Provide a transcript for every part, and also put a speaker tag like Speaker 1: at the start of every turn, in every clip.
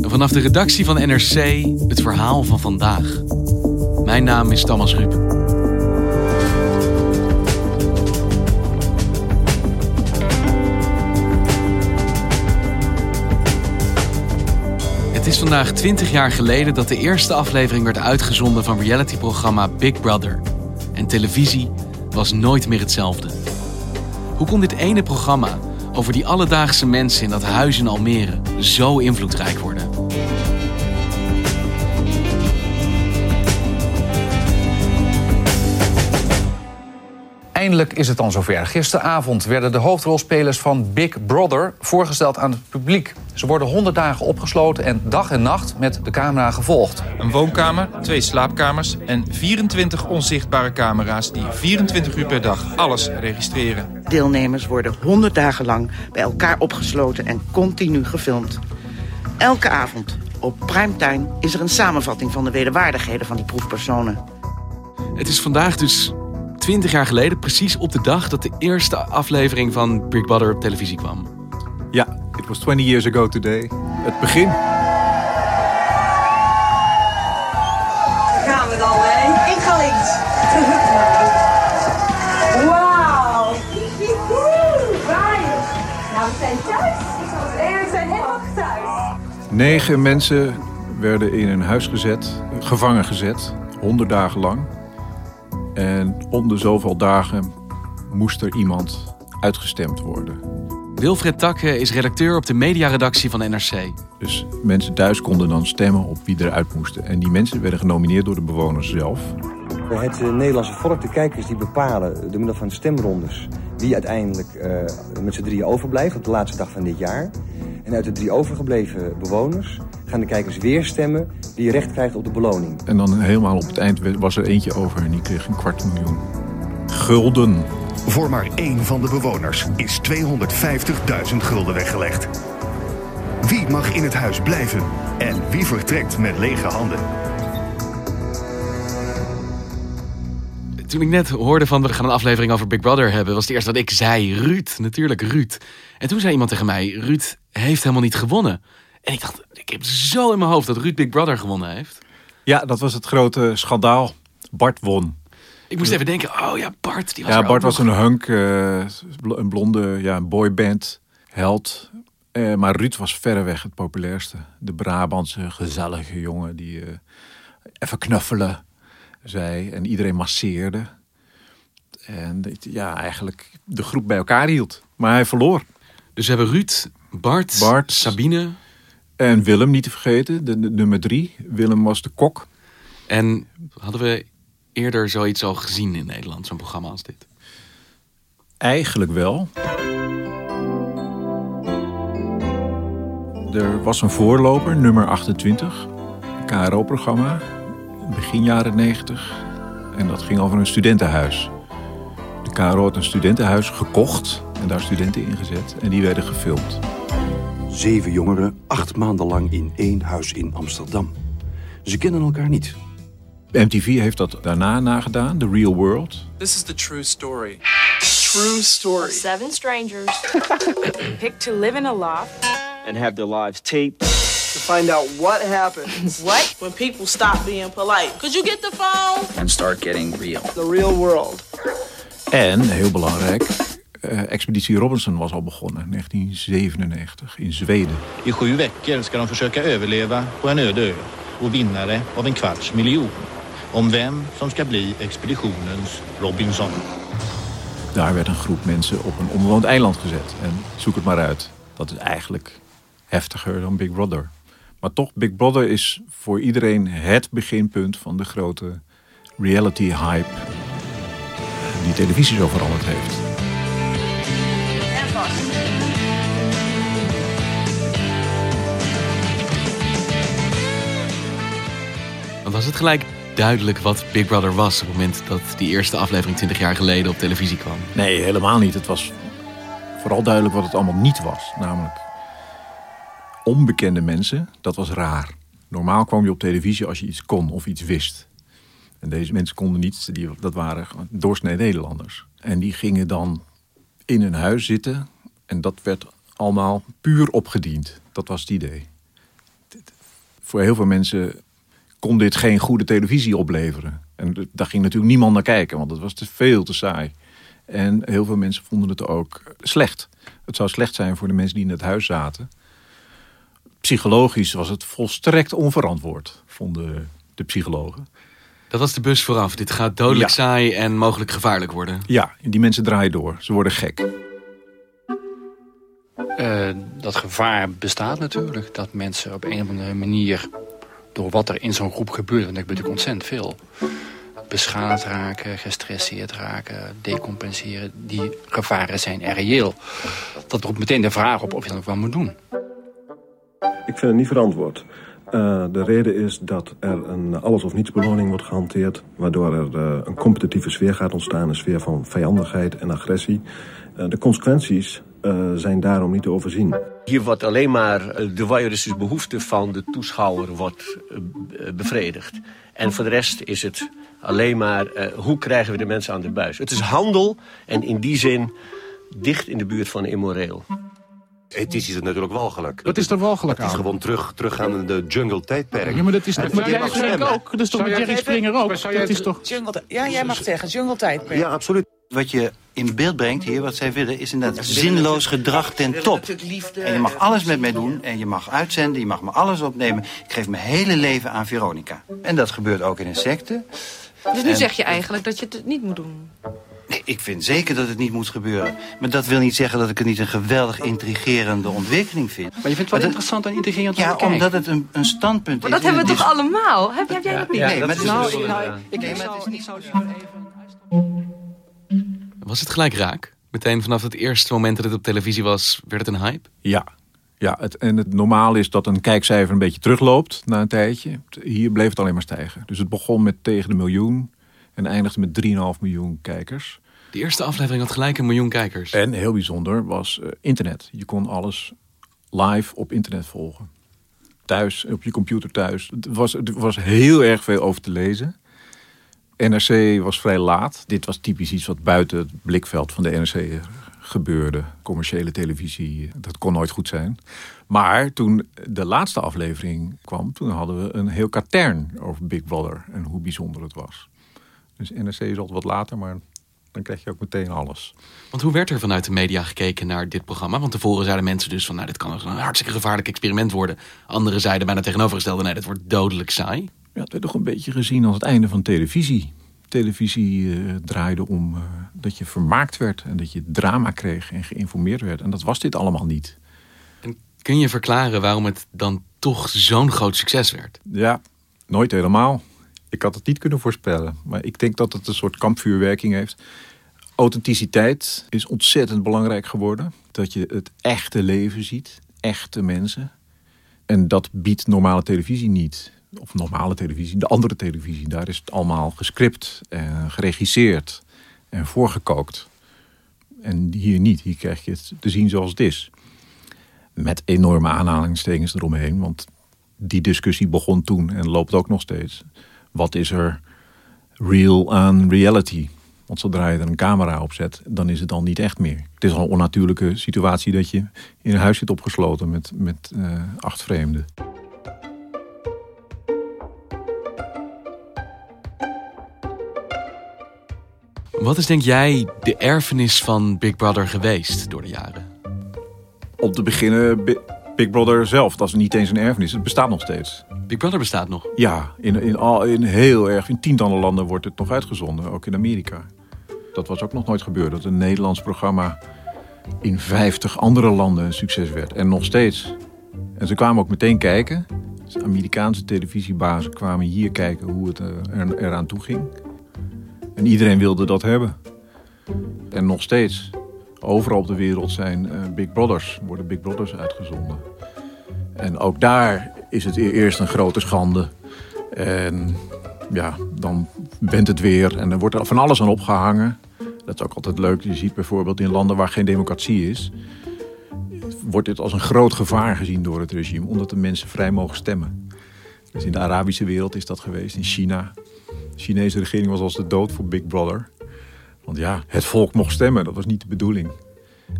Speaker 1: Vanaf de redactie van NRC het verhaal van vandaag. Mijn naam is Thomas Ruip. Het is vandaag 20 jaar geleden dat de eerste aflevering werd uitgezonden van realityprogramma Big Brother. En televisie was nooit meer hetzelfde. Hoe kon dit ene programma over die alledaagse mensen in dat huis in Almere zo invloedrijk worden?
Speaker 2: Eindelijk is het dan zover. Gisteravond werden de hoofdrolspelers van Big Brother voorgesteld aan het publiek. Ze worden 100 dagen opgesloten en dag en nacht met de camera gevolgd.
Speaker 3: Een woonkamer, twee slaapkamers en 24 onzichtbare camera's die 24 uur per dag alles registreren.
Speaker 4: Deelnemers worden 100 dagen lang bij elkaar opgesloten en continu gefilmd. Elke avond op primetime is er een samenvatting van de wederwaardigheden van die proefpersonen.
Speaker 1: Het is vandaag dus 20 jaar geleden, precies op de dag dat de eerste aflevering van Big Brother op televisie kwam.
Speaker 5: Ja, it was 20 years ago today. Het begin.
Speaker 6: Gaan we dan, hè? Ik ga links. Wauw. Nou, we zijn thuis. We zijn helemaal thuis.
Speaker 5: Negen mensen werden in een huis gezet, gevangen gezet, 100 dagen lang. En om de zoveel dagen moest er iemand uitgestemd worden.
Speaker 1: Wilfred Takke is redacteur op de mediaredactie van NRC.
Speaker 5: Dus mensen thuis konden dan stemmen op wie eruit moesten. En die mensen werden genomineerd door de bewoners zelf.
Speaker 7: Het eh, Nederlandse volk, de kijkers, die bepalen door middel van stemrondes... wie uiteindelijk uh, met z'n drieën overblijft op de laatste dag van dit jaar. En uit de drie overgebleven bewoners gaan de kijkers weer stemmen... wie recht krijgt op de beloning.
Speaker 5: En dan helemaal op het eind was er eentje over en die kreeg een kwart miljoen gulden.
Speaker 8: Voor maar één van de bewoners is 250.000 gulden weggelegd. Wie mag in het huis blijven en wie vertrekt met lege handen?
Speaker 1: Toen ik net hoorde van we gaan een aflevering over Big Brother hebben, was het eerste wat ik zei Ruud. Natuurlijk Ruud. En toen zei iemand tegen mij: Ruud heeft helemaal niet gewonnen. En ik dacht, ik heb zo in mijn hoofd dat Ruud Big Brother gewonnen heeft.
Speaker 5: Ja, dat was het grote schandaal. Bart won.
Speaker 1: Ik moest even denken, oh ja, Bart. Die was
Speaker 5: ja, Bart was
Speaker 1: nog.
Speaker 5: een hunk, uh, een blonde ja, een boyband, held. Uh, maar Ruud was verreweg het populairste. De Brabantse gezellige jongen die uh, even knuffelen zei en iedereen masseerde. En ja, eigenlijk de groep bij elkaar hield. Maar hij verloor.
Speaker 1: Dus we hebben Ruud, Bart,
Speaker 5: Bart
Speaker 1: Sabine.
Speaker 5: En Willem niet te vergeten, de, de nummer drie. Willem was de kok.
Speaker 1: En hadden we eerder zoiets al gezien in Nederland, zo'n programma als dit?
Speaker 5: Eigenlijk wel. Er was een voorloper, nummer 28. Een KRO-programma, begin jaren 90. En dat ging over een studentenhuis. De KRO had een studentenhuis gekocht en daar studenten ingezet. En die werden gefilmd.
Speaker 9: Zeven jongeren, acht maanden lang in één huis in Amsterdam. Ze kennen elkaar niet.
Speaker 5: MTV heeft dat daarna nagedaan, The Real World.
Speaker 10: This is the true story. True story.
Speaker 11: Seven strangers picked to live in a loft
Speaker 12: and have their lives taped.
Speaker 10: To find out what happens.
Speaker 11: What?
Speaker 10: When people stop being polite. Could you get the phone?
Speaker 13: And start getting real.
Speaker 10: The real world.
Speaker 5: En, heel belangrijk, Expeditie Robinson was al begonnen, 1997, in Zweden.
Speaker 14: I sju veckor ska de försöka överleva på en öde ö och vinnare av en kvarts miljon. Om vem som ska bli expeditionens Robinson.
Speaker 5: Daar werd een groep mensen op een onbewoond eiland gezet. En zoek het maar uit. Dat is eigenlijk heftiger dan Big Brother. Maar toch, Big Brother is voor iedereen het beginpunt van de grote reality hype die televisie zo veranderd heeft.
Speaker 1: Was het gelijk duidelijk wat Big Brother was op het moment dat die eerste aflevering 20 jaar geleden op televisie kwam?
Speaker 5: Nee, helemaal niet. Het was vooral duidelijk wat het allemaal niet was. Namelijk onbekende mensen, dat was raar. Normaal kwam je op televisie als je iets kon of iets wist. En deze mensen konden niets, die, dat waren doorsnee Nederlanders. En die gingen dan in een huis zitten. En dat werd allemaal puur opgediend. Dat was het idee. Voor heel veel mensen kon dit geen goede televisie opleveren. En daar ging natuurlijk niemand naar kijken, want het was te veel te saai. En heel veel mensen vonden het ook slecht. Het zou slecht zijn voor de mensen die in het huis zaten. Psychologisch was het volstrekt onverantwoord, vonden de psychologen.
Speaker 1: Dat was de bus vooraf. Dit gaat dodelijk saai en mogelijk gevaarlijk worden.
Speaker 5: Ja, die mensen draaien door. Ze worden gek.
Speaker 13: Uh, dat gevaar bestaat natuurlijk. Dat mensen op een of andere manier... door wat er in zo'n groep gebeurt... want er gebeurt ontzettend veel... beschadigd raken, gestresseerd raken, decompenseren. Die gevaren zijn er reëel. Dat roept meteen de vraag op of je dat wel moet doen.
Speaker 15: Ik vind het niet verantwoord. Uh, de reden is dat er een alles of niets beloning wordt gehanteerd... waardoor er uh, een competitieve sfeer gaat ontstaan, een sfeer van vijandigheid en agressie. De consequenties zijn daarom niet te overzien.
Speaker 16: Hier wordt alleen maar de voyeuristische behoefte van de toeschouwer wordt bevredigd. En voor de rest is het alleen maar hoe krijgen we de mensen aan de buis. Het is handel en in die zin dicht in de buurt van immoreel.
Speaker 9: Ethisch is het natuurlijk walgelijk.
Speaker 17: Wat is er walgelijk aan?
Speaker 9: Het is gewoon terug, teruggaan in de jungle-tijdperk.
Speaker 17: Ja, maar dat is toch met Jerry Springer ook? Dat is toch met Jerry Springer ook? Dat is toch...
Speaker 4: Jungle, ja, jij mag zeggen, jungle-tijdperk.
Speaker 9: Ja, absoluut.
Speaker 18: Wat je in beeld brengt hier, wat zij willen, is inderdaad zinloos gedrag ten top. En je mag alles met mij doen en je mag uitzenden, je mag me alles opnemen. Ik geef mijn hele leven aan Veronica. En dat gebeurt ook in een secte.
Speaker 11: Dus nu zeg je eigenlijk dat je het niet moet doen?
Speaker 18: Nee, ik vind zeker dat het niet moet gebeuren. Maar dat wil niet zeggen dat ik het niet een geweldig intrigerende ontwikkeling vind.
Speaker 13: Maar je vindt het wel interessant en intrigerend
Speaker 18: Ja, omdat het een, een standpunt
Speaker 11: maar is. Maar dat hebben we toch allemaal? Heb, heb jij dat niet?
Speaker 18: nee, maar het is nou,
Speaker 13: ik, nee, maar het is niet zo...
Speaker 1: Was het gelijk raak? Meteen vanaf het eerste moment dat het op televisie was, werd het een hype?
Speaker 5: Ja, ja, het, en het normaal is dat een kijkcijfer een beetje terugloopt na een tijdje. Hier bleef het alleen maar stijgen. Dus het begon met tegen de miljoen en eindigde met 3,5 miljoen kijkers.
Speaker 1: De eerste aflevering had gelijk een miljoen kijkers.
Speaker 5: En heel bijzonder was uh, internet. Je kon alles live op internet volgen. Thuis, op je computer thuis. Er was, er was heel erg veel over te lezen. NRC was vrij laat. Dit was typisch iets wat buiten het blikveld van de NRC gebeurde. Commerciële televisie, dat kon nooit goed zijn. Maar toen de laatste aflevering kwam, toen hadden we een heel katern over Big Brother en hoe bijzonder het was. Dus NRC is altijd wat later, maar dan krijg je ook meteen alles.
Speaker 1: Want hoe werd er vanuit de media gekeken naar dit programma? Want tevoren zeiden mensen dus van, nou, dit kan een hartstikke gevaarlijk experiment worden. Anderen zeiden bijna tegenovergestelde, nee, dit wordt dodelijk saai.
Speaker 5: Ja, het werd toch een beetje gezien als het einde van televisie. Televisie uh, draaide om uh, dat je vermaakt werd en dat je drama kreeg en geïnformeerd werd. En dat was dit allemaal niet.
Speaker 1: En kun je verklaren waarom het dan toch zo'n groot succes werd?
Speaker 5: Ja, nooit helemaal. Ik had het niet kunnen voorspellen. Maar ik denk dat het een soort kampvuurwerking heeft. Authenticiteit is ontzettend belangrijk geworden. Dat je het echte leven ziet. Echte mensen. En dat biedt normale televisie niet. Of normale televisie, de andere televisie. Daar is het allemaal gescript en geregisseerd en voorgekookt. En hier niet. Hier krijg je het te zien zoals het is. Met enorme aanhalingstekens eromheen. Want die discussie begon toen en loopt ook nog steeds wat is er real aan reality? Want zodra je er een camera op zet, dan is het dan niet echt meer. Het is al een onnatuurlijke situatie dat je in een huis zit opgesloten met, met uh, acht vreemden.
Speaker 1: Wat is denk jij de erfenis van Big Brother geweest door de jaren?
Speaker 5: Om te beginnen Big Brother zelf, dat is niet eens een erfenis. Het bestaat nog steeds.
Speaker 1: Big Brother bestaat nog?
Speaker 5: Ja, in, in, al, in heel erg, in tientallen landen wordt het nog uitgezonden, ook in Amerika. Dat was ook nog nooit gebeurd, dat een Nederlands programma in 50 andere landen een succes werd. En nog steeds. En ze kwamen ook meteen kijken. Dus Amerikaanse televisiebazen kwamen hier kijken hoe het eh, er, eraan toe ging. En iedereen wilde dat hebben. En nog steeds. Overal op de wereld zijn uh, Big Brothers, worden Big Brothers uitgezonden. En ook daar is het e- eerst een grote schande. En ja, dan bent het weer en dan wordt er van alles aan opgehangen. Dat is ook altijd leuk. Je ziet bijvoorbeeld in landen waar geen democratie is... wordt dit als een groot gevaar gezien door het regime... omdat de mensen vrij mogen stemmen. Dus in de Arabische wereld is dat geweest, in China. De Chinese regering was als de dood voor Big Brother. Want ja, het volk mocht stemmen, dat was niet de bedoeling.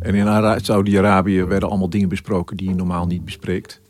Speaker 5: En in Ara- Saudi-Arabië werden allemaal dingen besproken die je normaal niet bespreekt.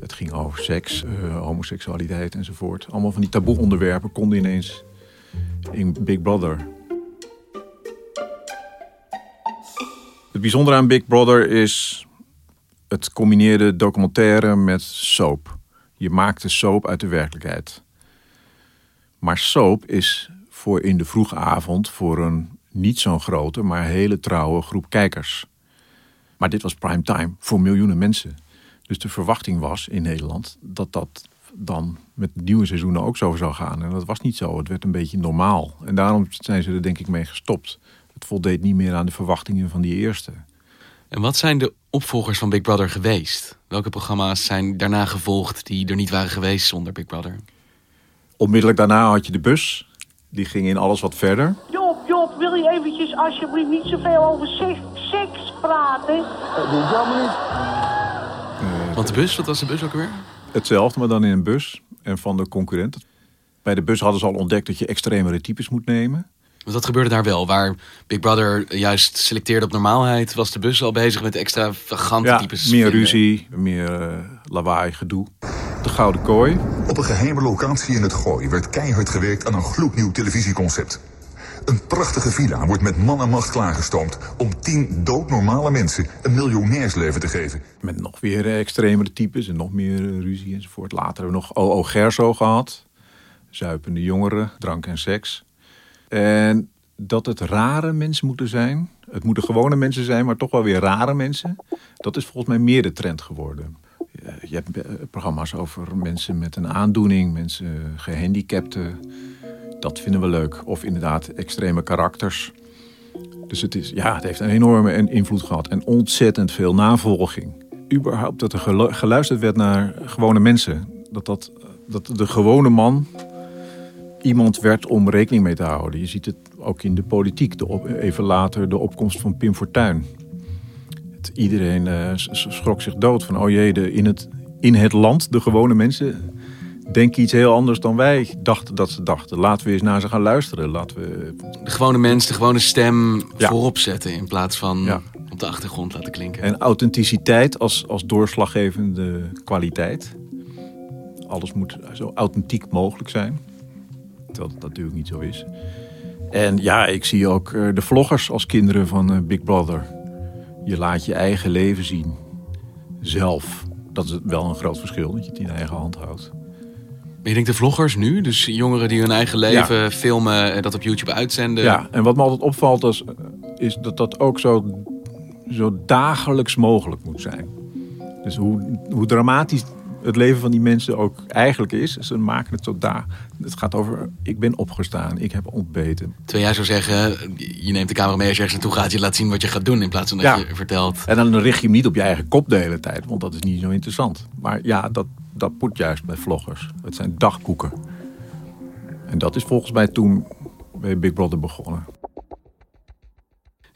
Speaker 5: Het ging over seks, eh, homoseksualiteit enzovoort. Allemaal van die taboe onderwerpen konden ineens in Big Brother. Het bijzondere aan Big Brother is het combineerde documentaire met soap. Je maakt de soap uit de werkelijkheid. Maar soap is voor in de vroege avond voor een niet zo'n grote, maar hele trouwe groep kijkers. Maar dit was prime time voor miljoenen mensen. Dus de verwachting was in Nederland dat dat dan met nieuwe seizoenen ook zo zou gaan. En dat was niet zo. Het werd een beetje normaal. En daarom zijn ze er denk ik mee gestopt. Het voldeed niet meer aan de verwachtingen van die eerste.
Speaker 1: En wat zijn de opvolgers van Big Brother geweest? Welke programma's zijn daarna gevolgd die er niet waren geweest zonder Big Brother?
Speaker 5: Onmiddellijk daarna had je de bus. Die ging in alles wat verder.
Speaker 6: Job, Job, wil je eventjes alsjeblieft niet zoveel over seks, seks praten? Dat doe ik helemaal niet.
Speaker 1: Want de bus, wat was de bus ook weer?
Speaker 5: Hetzelfde, maar dan in een bus. En van de concurrent. Bij de bus hadden ze al ontdekt dat je extremere types moet nemen.
Speaker 1: Want dat gebeurde daar wel. Waar Big Brother juist selecteerde op normaalheid, was de bus al bezig met extravagante
Speaker 5: Ja,
Speaker 1: types.
Speaker 5: meer
Speaker 1: vinden.
Speaker 5: ruzie, meer eh, lawaai, gedoe. De Gouden Kooi.
Speaker 19: Op een geheime locatie in het Gooi werd keihard gewerkt aan een gloednieuw televisieconcept. Een prachtige villa wordt met man en macht klaargestoomd om tien doodnormale mensen een miljonairsleven te geven.
Speaker 5: Met nog weer eh, extremere types en nog meer eh, ruzie enzovoort. Later hebben we nog O.O. Gerso gehad. Zuipende jongeren, drank en seks. En dat het rare mensen moeten zijn. Het moeten gewone mensen zijn, maar toch wel weer rare mensen. Dat is volgens mij meer de trend geworden. Eh, Je hebt eh, programma's over mensen met een aandoening, mensen gehandicapten. Dat vinden we leuk. Of inderdaad extreme karakters. Dus het, is, ja, het heeft een enorme invloed gehad. En ontzettend veel navolging. Überhaupt dat er gelu- geluisterd werd naar gewone mensen. Dat, dat, dat de gewone man iemand werd om rekening mee te houden. Je ziet het ook in de politiek. De even later de opkomst van Pim Fortuyn. Iedereen eh, schrok zich dood van... oh jee, de, in, het, in het land, de gewone mensen... denken iets heel anders dan wij dachten dat ze dachten. Laten we eens naar ze gaan luisteren. Laten we...
Speaker 1: De gewone mens, de gewone stem
Speaker 5: Ja.
Speaker 1: voorop zetten in plaats van op de achtergrond laten klinken.
Speaker 5: En authenticiteit als, als doorslaggevende kwaliteit. Alles moet zo authentiek mogelijk zijn. Terwijl dat natuurlijk niet zo is. En ja, ik zie ook eh, de vloggers als kinderen van eh, Big Brother. Je laat je eigen leven zien. Zelf. Dat is wel een groot verschil, dat je het in eigen hand houdt.
Speaker 1: Je denkt de vloggers nu, dus jongeren die hun eigen leven filmen en dat op YouTube uitzenden.
Speaker 5: Ja, en wat me altijd opvalt is, is dat dat ook zo, zo dagelijks mogelijk moet zijn. Dus hoe, hoe dramatisch het leven van die mensen ook eigenlijk is, ze maken het zo daar. Het gaat over, ik ben opgestaan, ik heb ontbeten.
Speaker 1: Terwijl jij zou zeggen, je neemt de camera mee als je ergens naartoe gaat. Je laat zien wat je gaat doen in plaats van dat
Speaker 5: Ja.
Speaker 1: je vertelt.
Speaker 5: En dan richt je hem niet op je eigen kop de hele tijd, want dat is niet zo interessant. Maar ja, dat, dat moet juist bij vloggers. Het zijn dagboeken. En dat is volgens mij toen bij Big Brother begonnen.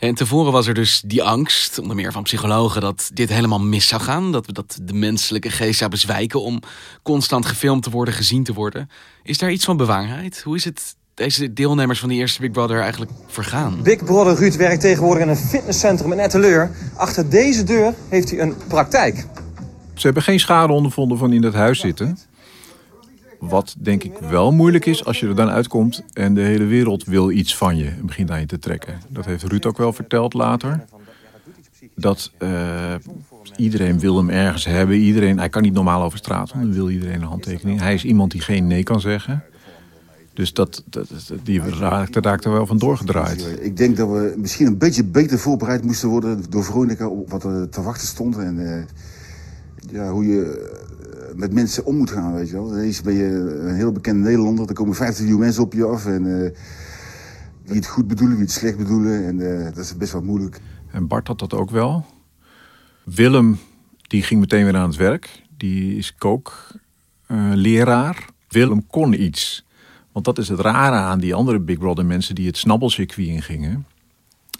Speaker 1: En tevoren was er dus die angst, onder meer van psychologen, dat dit helemaal mis zou gaan. Dat, we dat de menselijke geest zou bezwijken om constant gefilmd te worden, gezien te worden. Is daar iets van bewaarheid? Hoe is het deze deelnemers van die eerste Big Brother eigenlijk vergaan?
Speaker 20: Big Brother Ruud werkt tegenwoordig in een fitnesscentrum in Etteleur. Achter deze deur heeft hij een praktijk.
Speaker 5: Ze hebben geen schade ondervonden van in dat huis zitten. Wat denk ik wel moeilijk is als je er dan uitkomt en de hele wereld wil iets van je en begint aan je te trekken. Dat heeft Ruud ook wel verteld later. Dat eh, iedereen wil hem ergens hebben. Iedereen, hij kan niet normaal over straat, want dan wil iedereen een handtekening. Hij is iemand die geen nee kan zeggen. Dus dat, dat, die raakt, raakt er wel van doorgedraaid.
Speaker 21: Ik denk dat we misschien een beetje beter voorbereid moesten worden door Veronica op wat er te wachten stond. En eh, ja, hoe je met mensen om moet gaan, weet je wel. Ineens ben je een heel bekende Nederlander. Er komen 15 miljoen mensen op je af. En eh, wie het goed bedoelen, wie het slecht bedoelen. En eh, dat is best wel moeilijk.
Speaker 5: En Bart had dat ook wel. Willem, die ging meteen weer aan het werk. Die is kookleraar. Willem kon iets. Want dat is het rare aan die andere Big Brother mensen die het snabbelcircuit ingingen.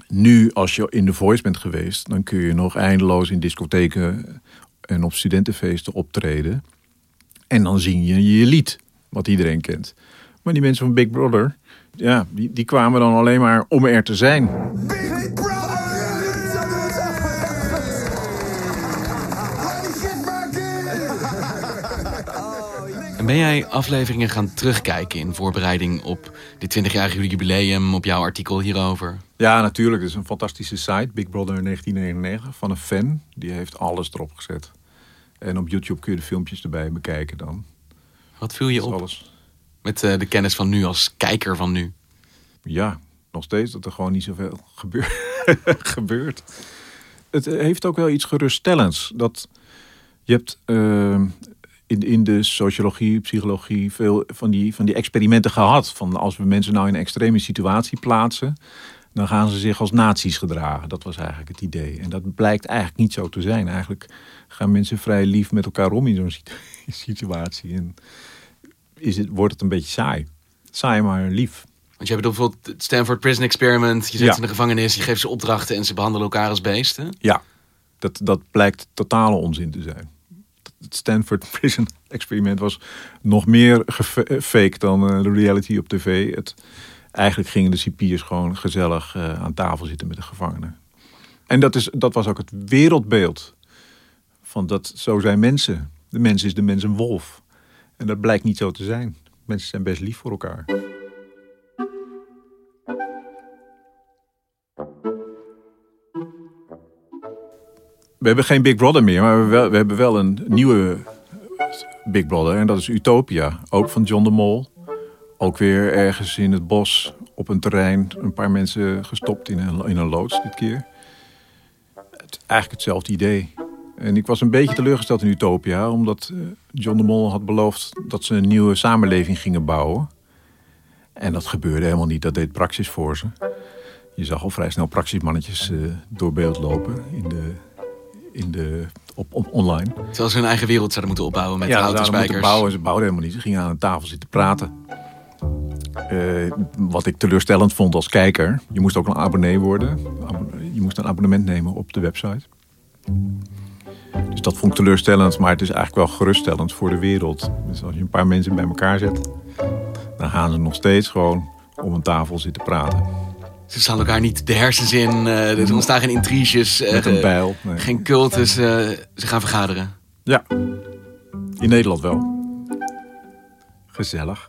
Speaker 5: Nu, als je in The Voice bent geweest, dan kun je nog eindeloos in discotheken en op studentenfeesten optreden. En dan zing je je lied, wat iedereen kent. Maar die mensen van Big Brother, ja, die, die kwamen dan alleen maar om er te zijn.
Speaker 1: Ben jij afleveringen gaan terugkijken in voorbereiding op dit 20-jarige jubileum, op jouw artikel hierover?
Speaker 5: Ja, natuurlijk. Het is een fantastische site, Big Brother 1999, van een fan. Die heeft alles erop gezet. En op YouTube kun je de filmpjes erbij bekijken dan.
Speaker 1: Wat viel je op?
Speaker 5: Alles.
Speaker 1: Met uh, de kennis van nu als kijker van nu?
Speaker 5: Ja, nog steeds dat er gewoon niet zoveel gebeurt. gebeurt. Het heeft ook wel iets geruststellends. Dat je hebt uh, in, in de sociologie, psychologie veel van die, van die experimenten gehad. Van als we mensen nou in een extreme situatie plaatsen, dan gaan ze zich als nazi's gedragen. Dat was eigenlijk het idee. En dat blijkt eigenlijk niet zo te zijn. Eigenlijk gaan mensen vrij lief met elkaar om in zo'n situatie. En is het, wordt het een beetje saai. Saai, maar lief.
Speaker 1: Want je hebt bijvoorbeeld het Stanford Prison Experiment. Je ze in de gevangenis, je geeft ze opdrachten en ze behandelen elkaar als beesten.
Speaker 5: Ja, dat, dat blijkt totale onzin te zijn. Het Stanford Prison Experiment was nog meer gefake dan uh, de reality op tv. Het, eigenlijk gingen de cipiers gewoon gezellig uh, aan tafel zitten met de gevangenen. En dat, is, dat was ook het wereldbeeld. Van dat, zo zijn mensen. De mens is de mens een wolf. En dat blijkt niet zo te zijn. Mensen zijn best lief voor elkaar. We hebben geen Big Brother meer, maar we, wel, we, hebben wel een nieuwe Big Brother. En dat is Utopia. Ook van John de Mol. Ook weer ergens in het bos op een terrein. Een paar mensen gestopt in een, in een loods dit keer. Het, eigenlijk hetzelfde idee. En ik was een beetje teleurgesteld in Utopia. Omdat eh, John de Mol had beloofd dat ze een nieuwe samenleving gingen bouwen. En dat gebeurde helemaal niet. Dat deed Praxis voor ze. Je zag al vrij snel praxismannetjes uh, door beeld lopen in de, in de, op, op online.
Speaker 1: Terwijl ze hun eigen wereld zouden moeten opbouwen met
Speaker 5: ja,
Speaker 1: houten
Speaker 5: spijkers.
Speaker 1: spijkers.
Speaker 5: bouwen. Ze bouwden helemaal niet. Ze gingen aan een tafel zitten praten. Uh, wat ik teleurstellend vond als kijker. Je moest ook een abonnee worden. Je moest een abonnement nemen op de website. Dus dat vond ik teleurstellend. Maar het is eigenlijk wel geruststellend voor de wereld. Dus als je een paar mensen bij elkaar zet... dan gaan ze nog steeds gewoon om een tafel zitten praten.
Speaker 1: Ze slaan elkaar niet de hersens in. Uh, er ontstaan geen intriges.
Speaker 5: Met een bijl. Nee.
Speaker 1: Geen cultus. Uh, ze gaan vergaderen.
Speaker 5: Ja, in Nederland wel. Gezellig.